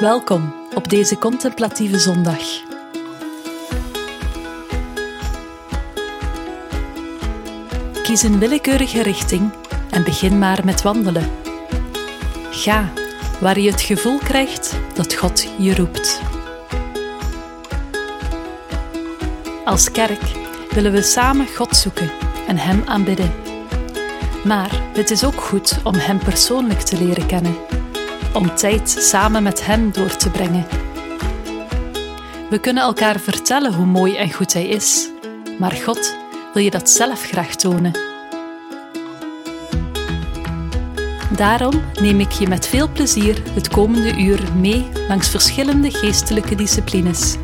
Welkom op deze contemplatieve zondag. Kies een willekeurige richting en begin maar met wandelen. Ga waar je het gevoel krijgt dat God je roept. Als kerk willen we samen God zoeken en Hem aanbidden. Maar het is ook goed om Hem persoonlijk te leren kennen, om tijd samen met Hem door te brengen. We kunnen elkaar vertellen hoe mooi en goed Hij is, maar God wil je dat zelf graag tonen. Daarom neem ik je met veel plezier het komende uur mee langs verschillende geestelijke disciplines,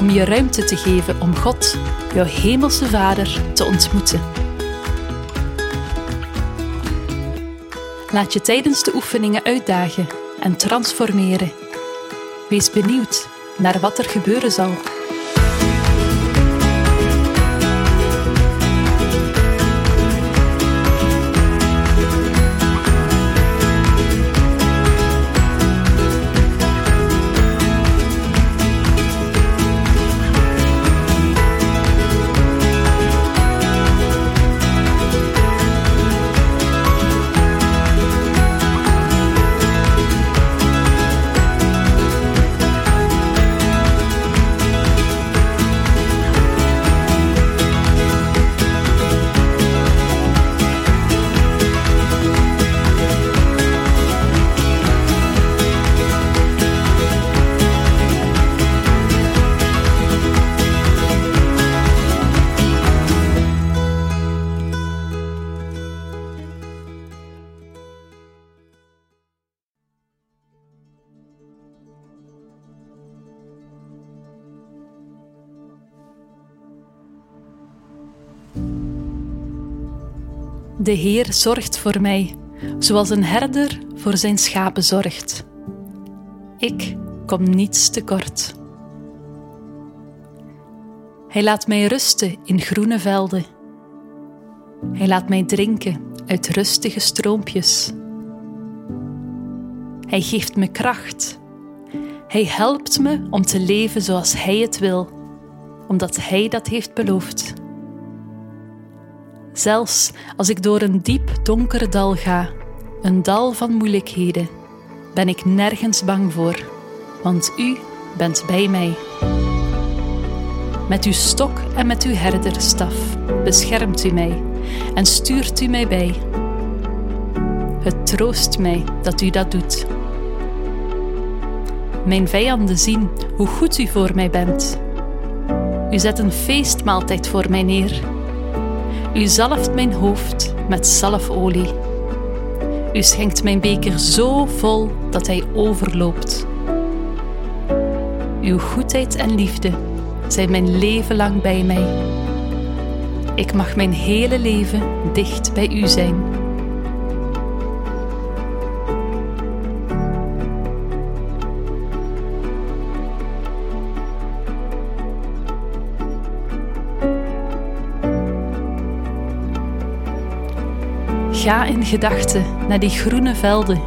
om je ruimte te geven om God, jouw hemelse Vader, te ontmoeten. Laat je tijdens de oefeningen uitdagen en transformeren. Wees benieuwd naar wat er gebeuren zal. De Heer zorgt voor mij, zoals een herder voor zijn schapen zorgt. Ik kom niets tekort. Hij laat mij rusten in groene velden. Hij laat mij drinken uit rustige stroompjes. Hij geeft me kracht. Hij helpt me om te leven zoals Hij het wil, omdat Hij dat heeft beloofd. Zelfs als ik door een diep donkere dal ga, een dal van moeilijkheden, ben ik nergens bang voor, want U bent bij mij. Met uw stok en met uw herderstaf beschermt u mij en stuurt u mij bij. Het troost mij dat u dat doet. Mijn vijanden zien hoe goed u voor mij bent. U zet een feestmaaltijd voor mij neer u zalft mijn hoofd met zalfolie. U schenkt mijn beker zo vol dat hij overloopt. Uw goedheid en liefde zijn mijn leven lang bij mij. Ik mag mijn hele leven dicht bij u zijn. Ga in gedachten naar die groene velden.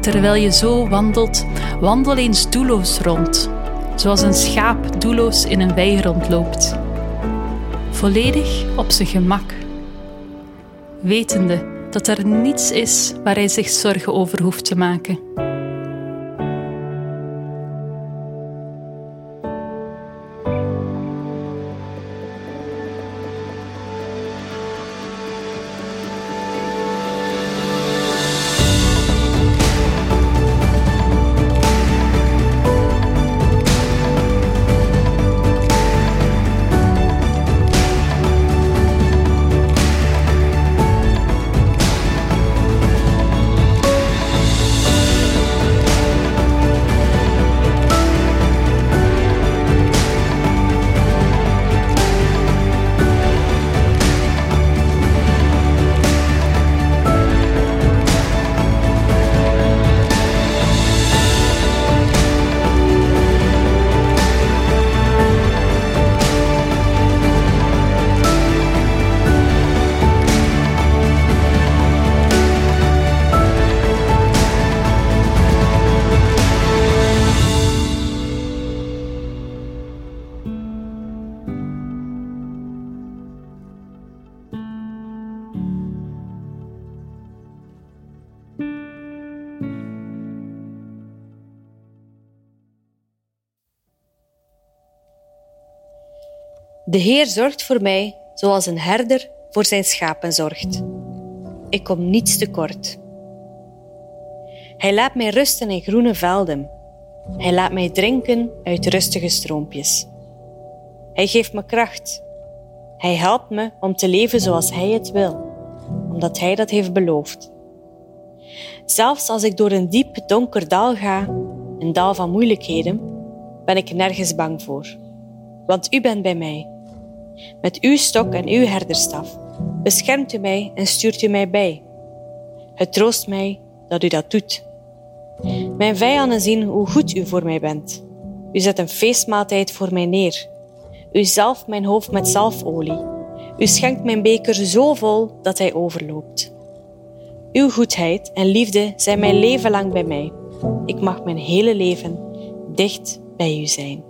Terwijl je zo wandelt, wandel eens doelloos rond, zoals een schaap doelloos in een wei rondloopt. Volledig op zijn gemak, wetende dat er niets is waar hij zich zorgen over hoeft te maken. De Heer zorgt voor mij zoals een herder voor zijn schapen zorgt. Ik kom niets tekort. Hij laat mij rusten in groene velden. Hij laat mij drinken uit rustige stroompjes. Hij geeft me kracht. Hij helpt me om te leven zoals Hij het wil, omdat Hij dat heeft beloofd. Zelfs als ik door een diep donker dal ga, een dal van moeilijkheden, ben ik nergens bang voor, want U bent bij mij. Met Uw stok en Uw herderstaf beschermt U mij en stuurt U mij bij. Het troost mij dat U dat doet. Mijn vijanden zien hoe goed U voor mij bent. U zet een feestmaaltijd voor mij neer. U zalft mijn hoofd met zalfolie. U schenkt mijn beker zo vol dat hij overloopt. Uw goedheid en liefde zijn mijn leven lang bij mij. Ik mag mijn hele leven dicht bij u zijn.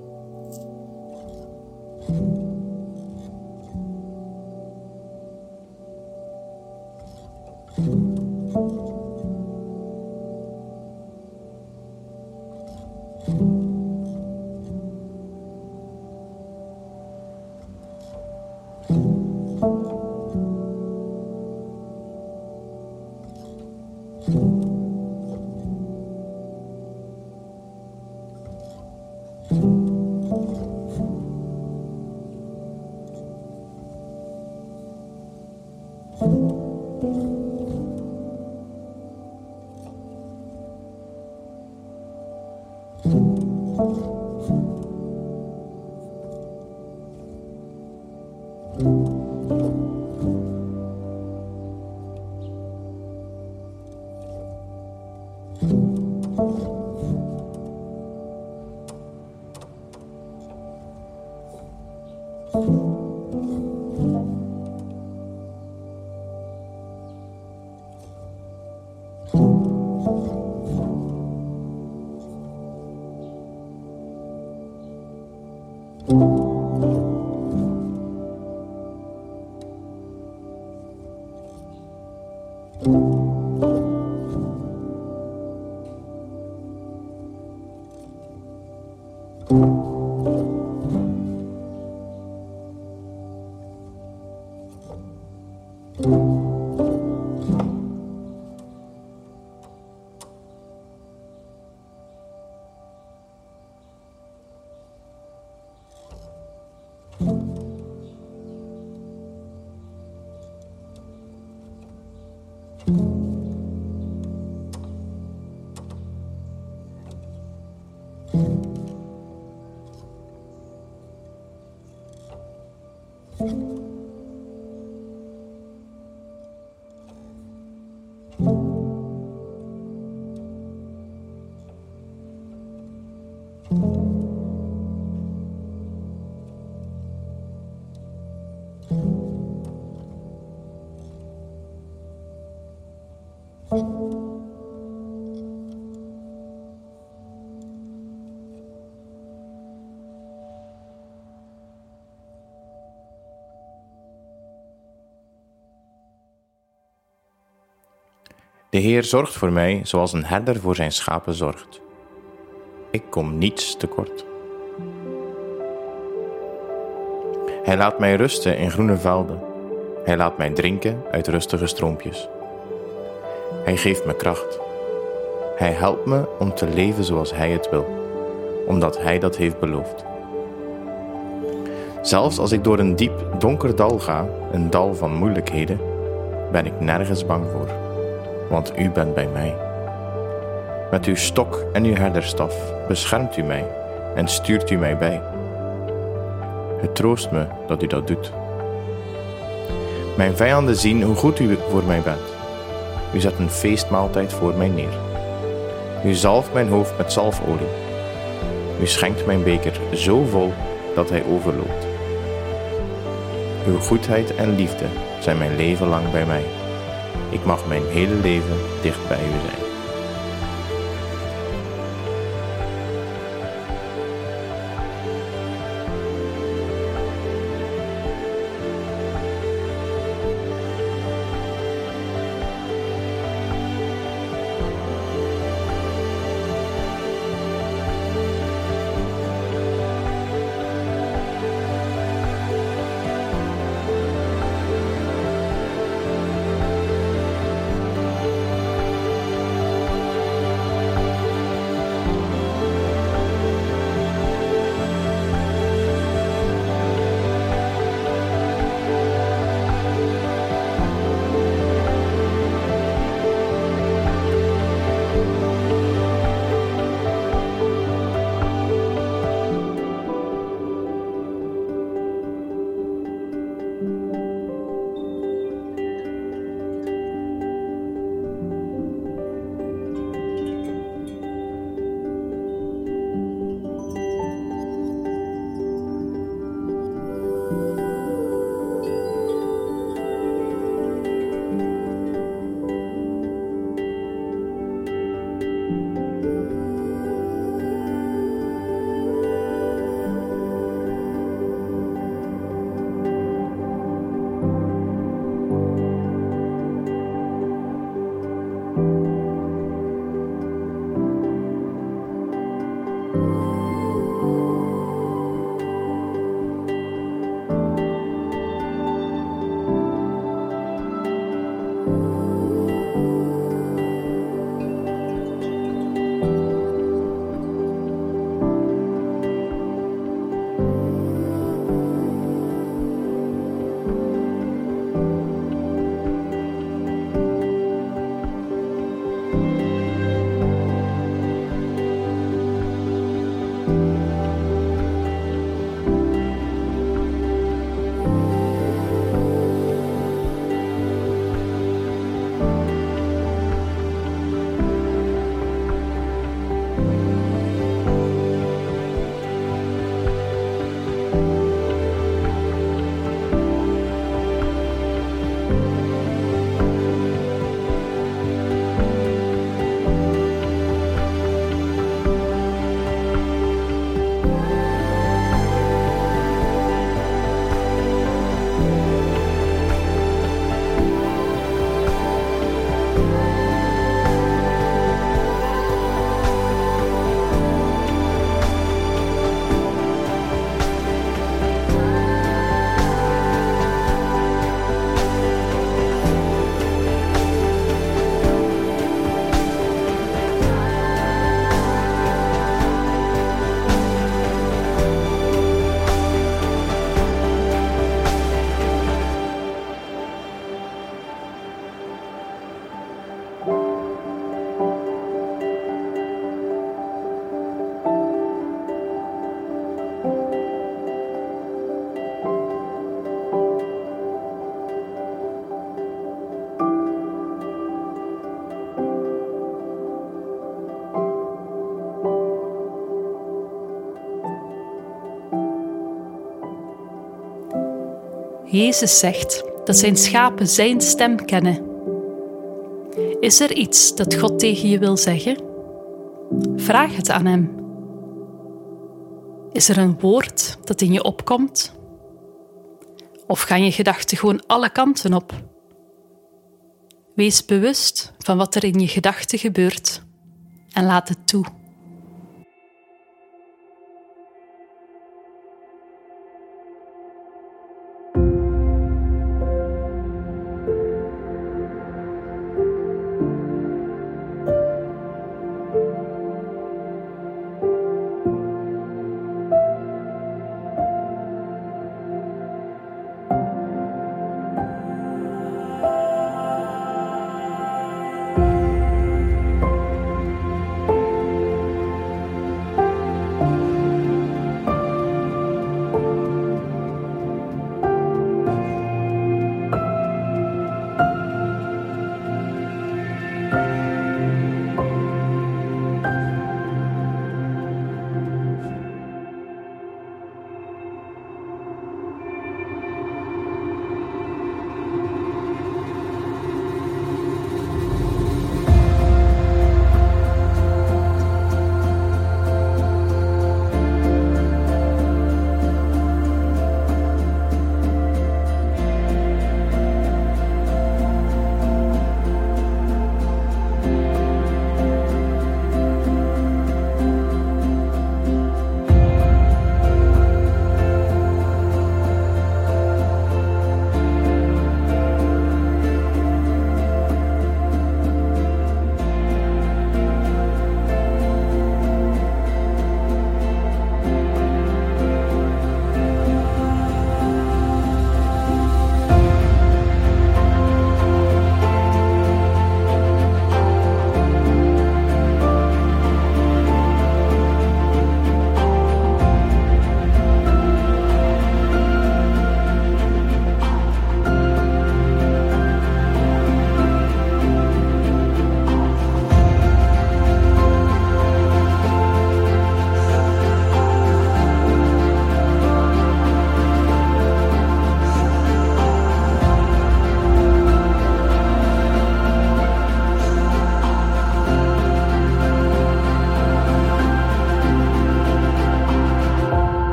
De Heer zorgt voor mij zoals een herder voor zijn schapen zorgt. Ik kom niets tekort. Hij laat mij rusten in groene velden. Hij laat mij drinken uit rustige stroompjes. Hij geeft me kracht. Hij helpt me om te leven zoals Hij het wil, omdat Hij dat heeft beloofd. Zelfs als ik door een diep donker dal ga, een dal van moeilijkheden, ben ik nergens bang voor, want U bent bij mij. Met uw stok en uw herderstaf beschermt U mij en stuurt U mij bij. Het troost me dat U dat doet. Mijn vijanden zien hoe goed U voor mij bent. U zet een feestmaaltijd voor mij neer. U zalft mijn hoofd met zalfolie. U schenkt mijn beker zo vol dat hij overloopt. Uw goedheid en liefde zijn mijn leven lang bij mij. Ik mag mijn hele leven dicht bij u zijn. Jezus zegt dat zijn schapen zijn stem kennen. Is er iets dat God tegen je wil zeggen? Vraag het aan Hem. Is er een woord dat in je opkomt? Of gaan je gedachten gewoon alle kanten op? Wees bewust van wat er in je gedachten gebeurt en laat het toe.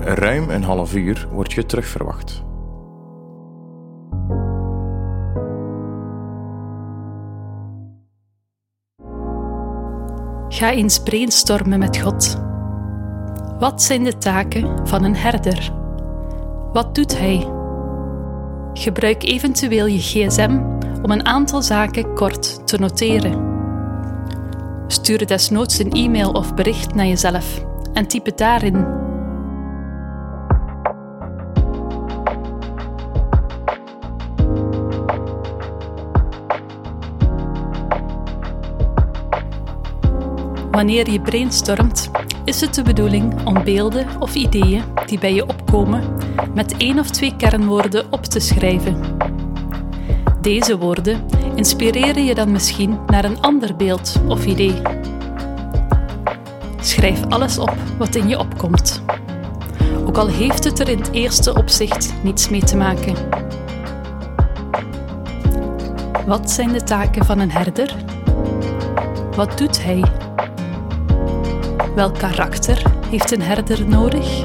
Ruim een half uur word je terugverwacht. Ga eens brainstormen met God. Wat zijn de taken van een herder? Wat doet hij? Gebruik eventueel je gsm om een aantal zaken kort te noteren. Stuur desnoods een e-mail of bericht naar jezelf en typ het daarin. Wanneer je brainstormt, is het de bedoeling om beelden of ideeën die bij je opkomen met één of twee kernwoorden op te schrijven. Deze woorden inspireren je dan misschien naar een ander beeld of idee. Schrijf alles op wat in je opkomt. Ook al heeft het er in het eerste opzicht niets mee te maken. Wat zijn de taken van een herder? Wat doet hij? Welk karakter heeft een herder nodig?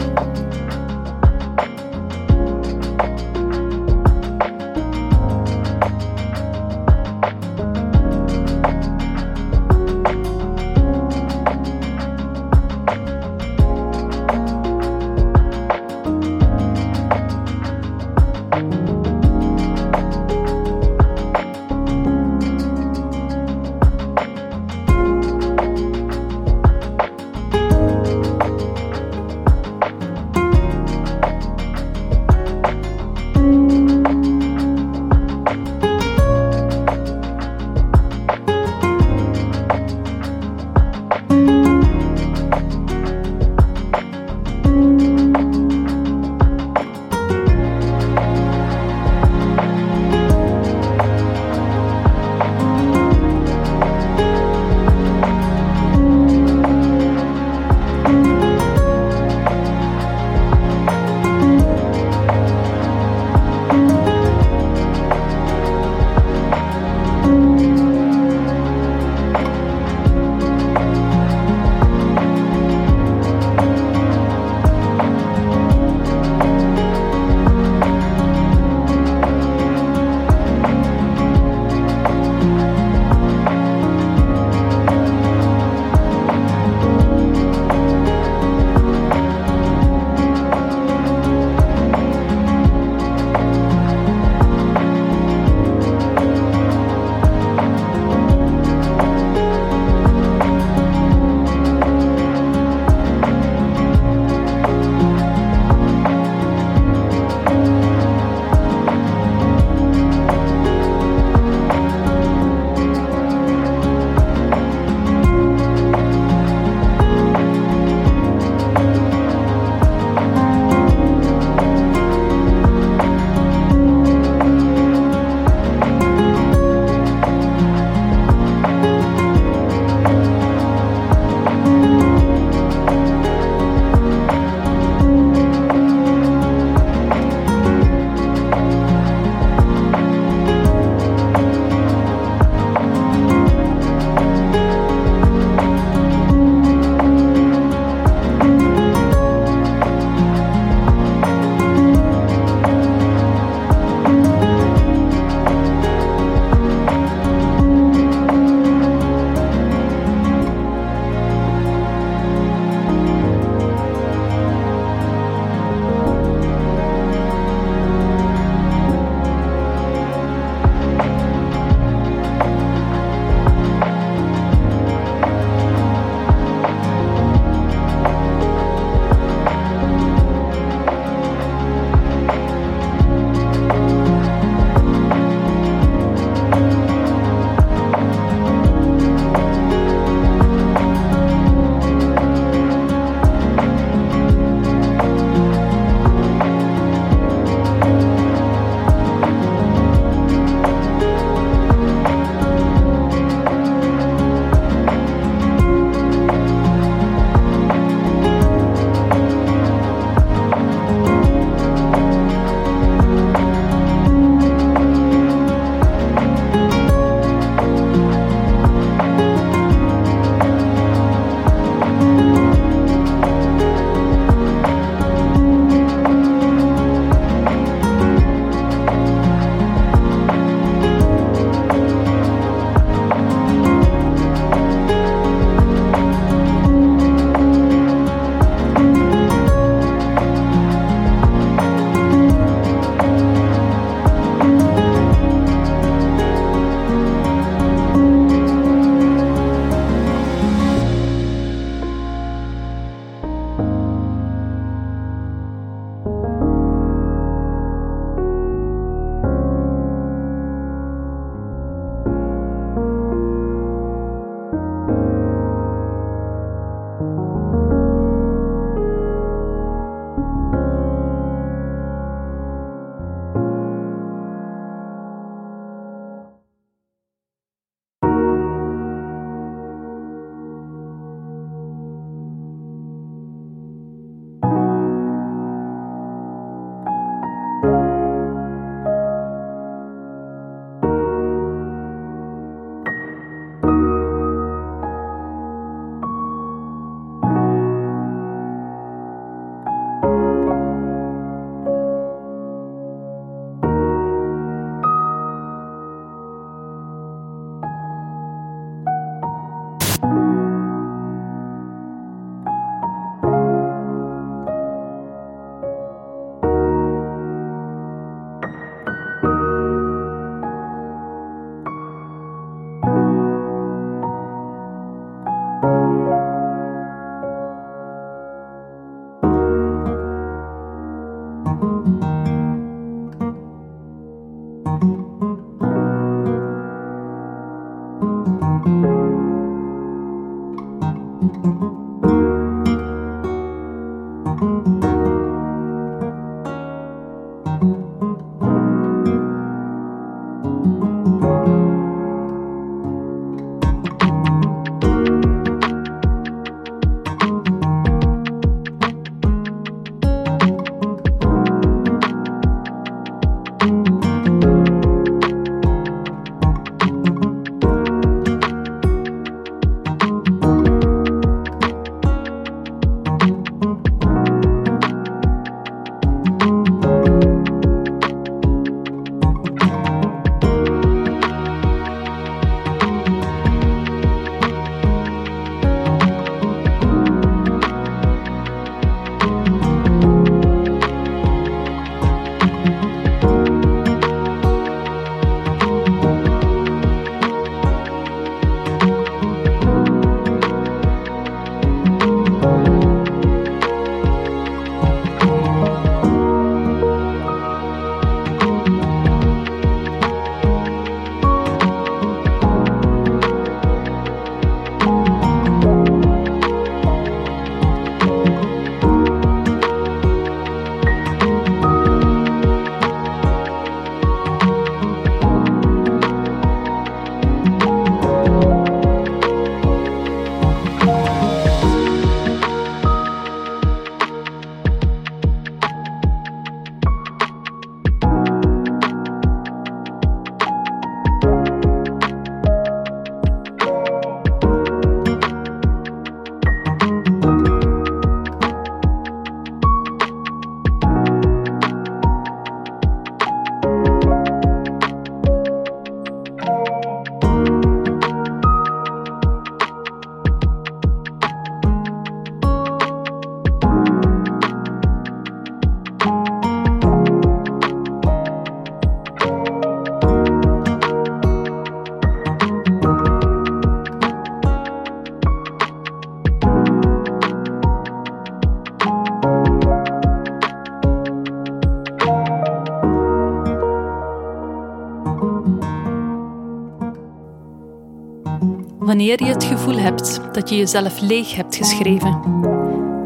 Wanneer je het gevoel hebt dat je jezelf leeg hebt geschreven,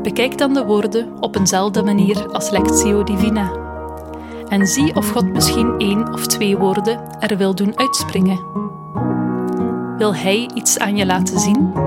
bekijk dan de woorden op eenzelfde manier als Lectio Divina. En zie of God misschien één of twee woorden er wil doen uitspringen. Wil Hij iets aan je laten zien?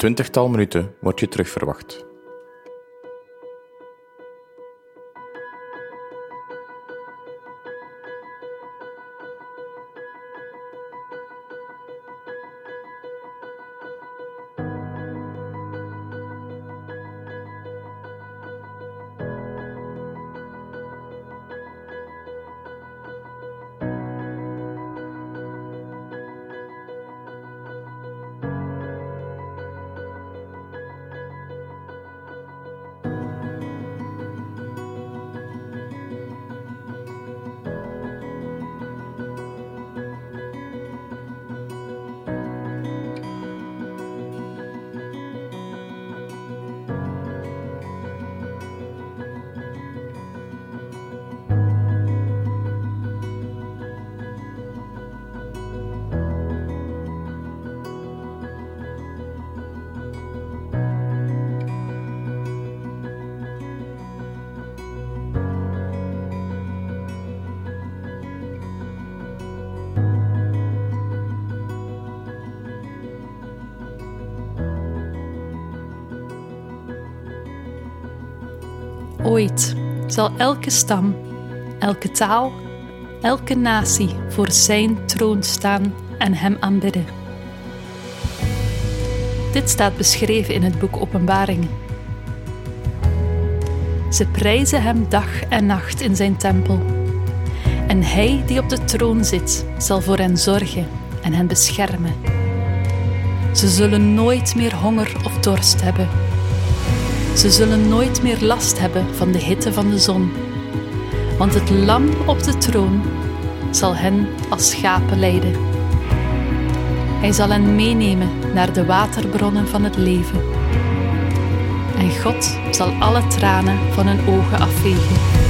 Twintigtal minuten word je terug zal elke stam, elke taal, elke natie voor Zijn troon staan en Hem aanbidden. Dit staat beschreven in het boek Openbaringen. Ze prijzen Hem dag en nacht in Zijn tempel. En Hij die op de troon zit, zal voor hen zorgen en hen beschermen. Ze zullen nooit meer honger of dorst hebben. Ze zullen nooit meer last hebben van de hitte van de zon, want het lam op de troon zal hen als schapen leiden. Hij zal hen meenemen naar de waterbronnen van het leven. En God zal alle tranen van hun ogen afvegen.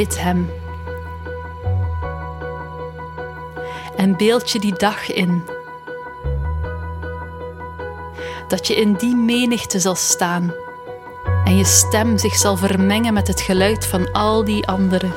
Aanbid Hem. En beeld je die dag in. Dat je in die menigte zal staan en je stem zich zal vermengen met het geluid van al die anderen.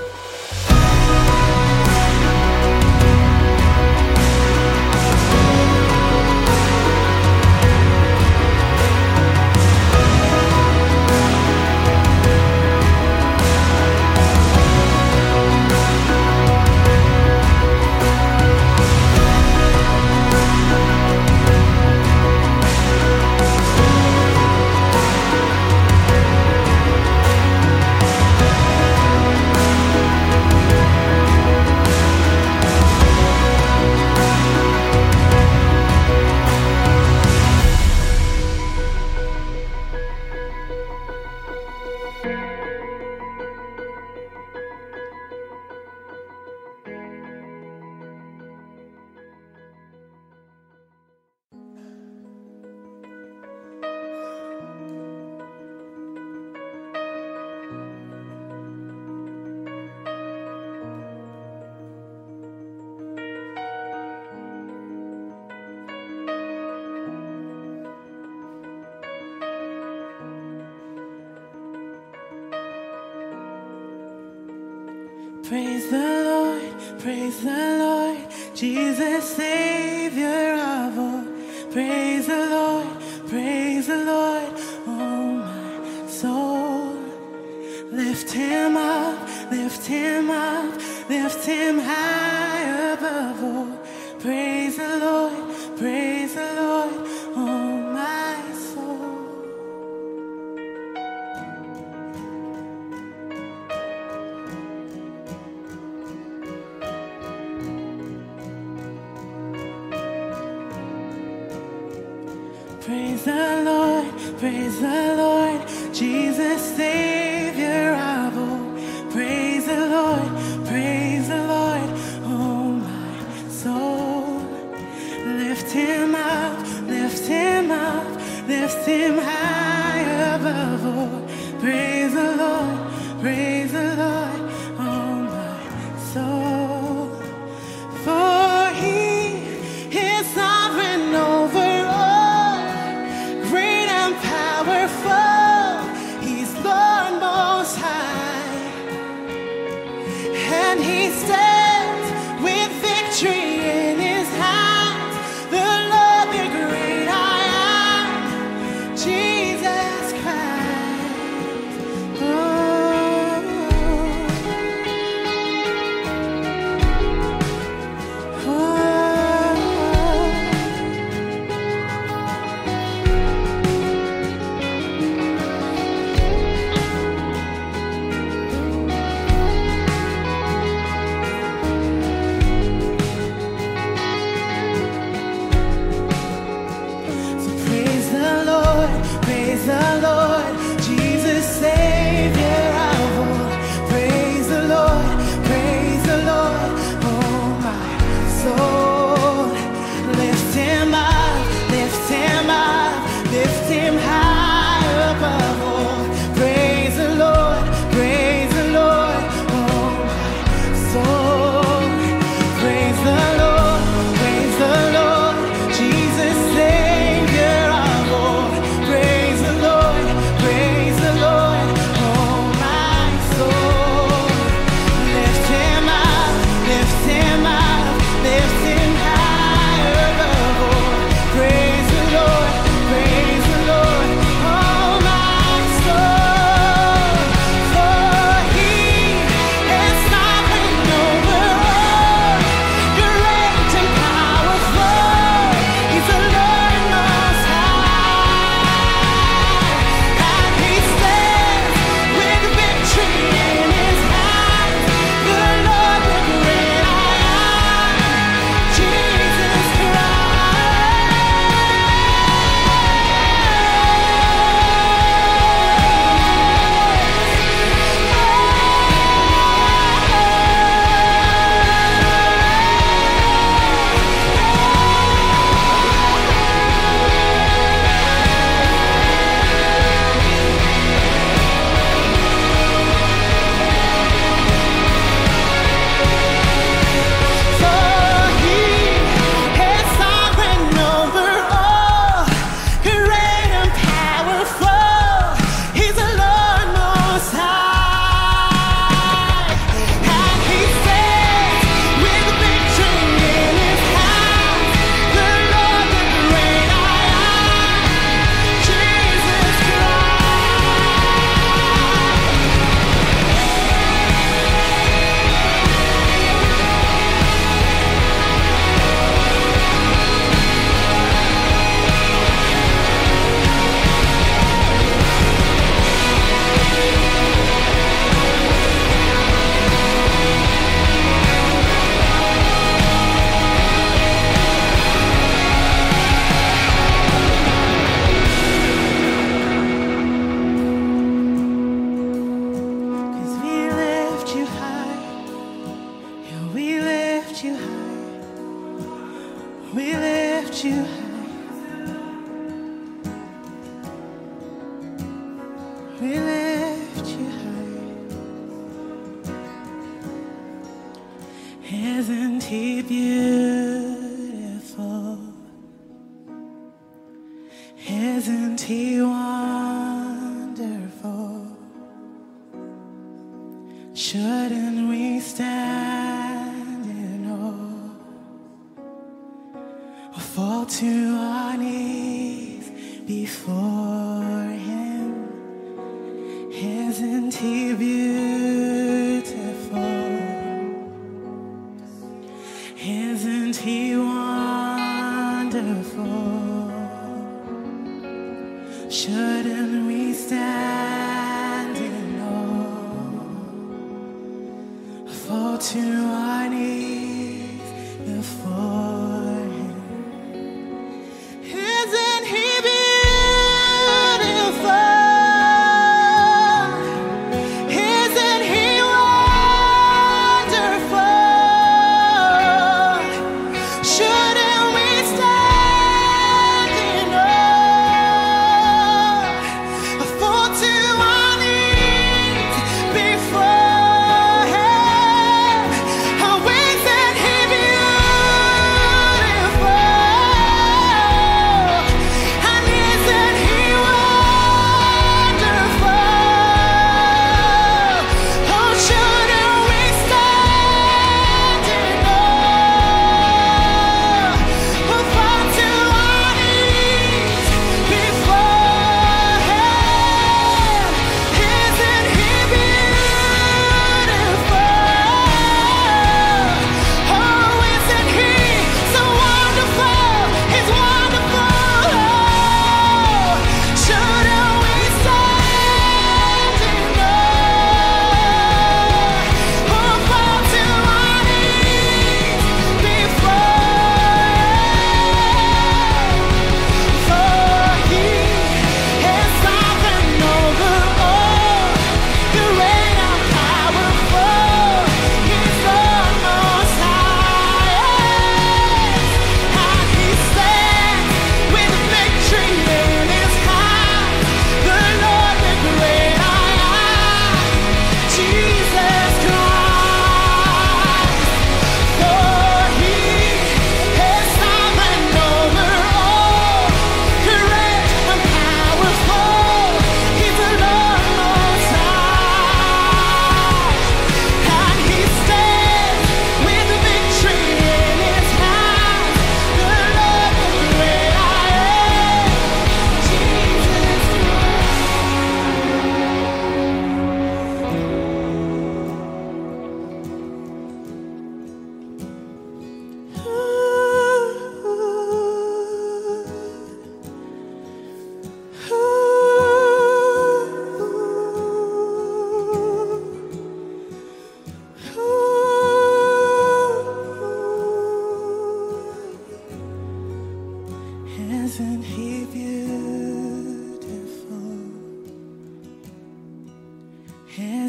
Praise the Lord, praise the Lord, Jesus,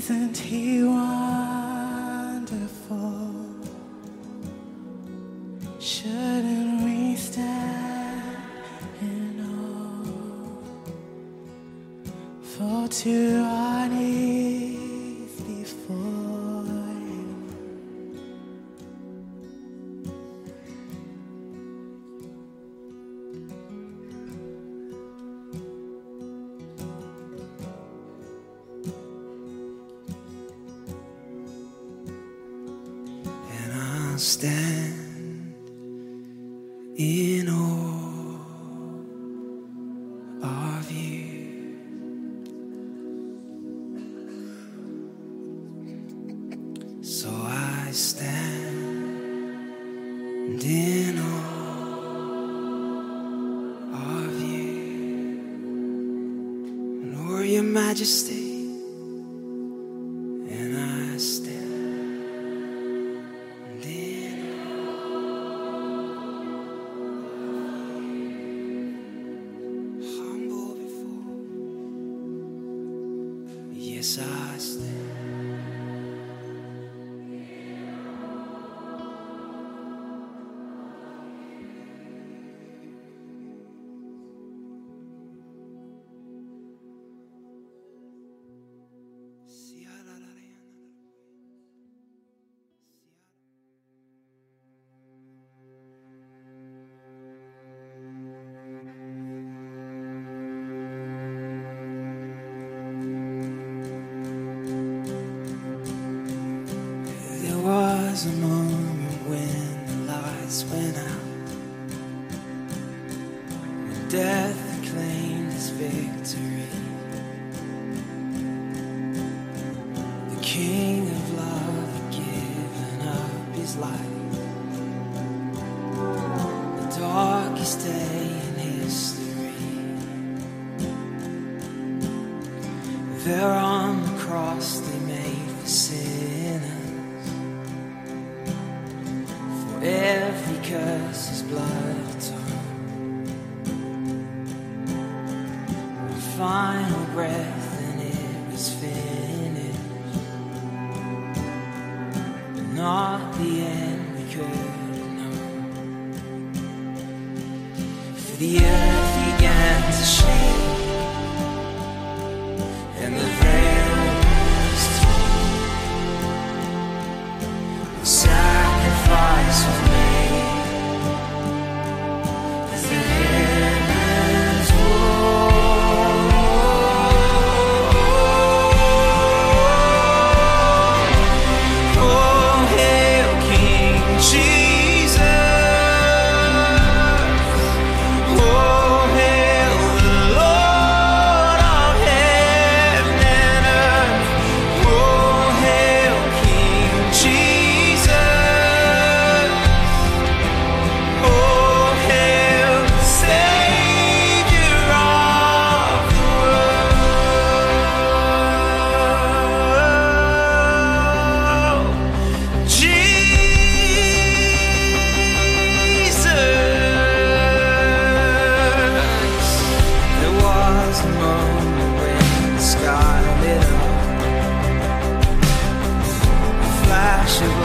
Isn't he wonderful? Death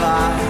life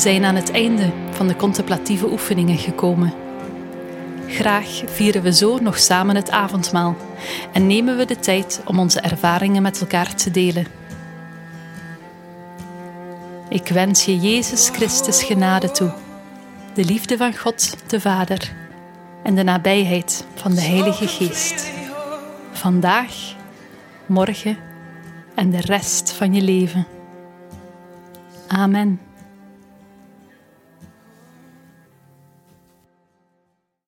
zijn aan het einde van de contemplatieve oefeningen gekomen. Graag vieren we zo nog samen het avondmaal en nemen we de tijd om onze ervaringen met elkaar te delen. Ik wens je Jezus Christus genade toe, de liefde van God de Vader en de nabijheid van de Heilige Geest. Vandaag, morgen en de rest van je leven. Amen.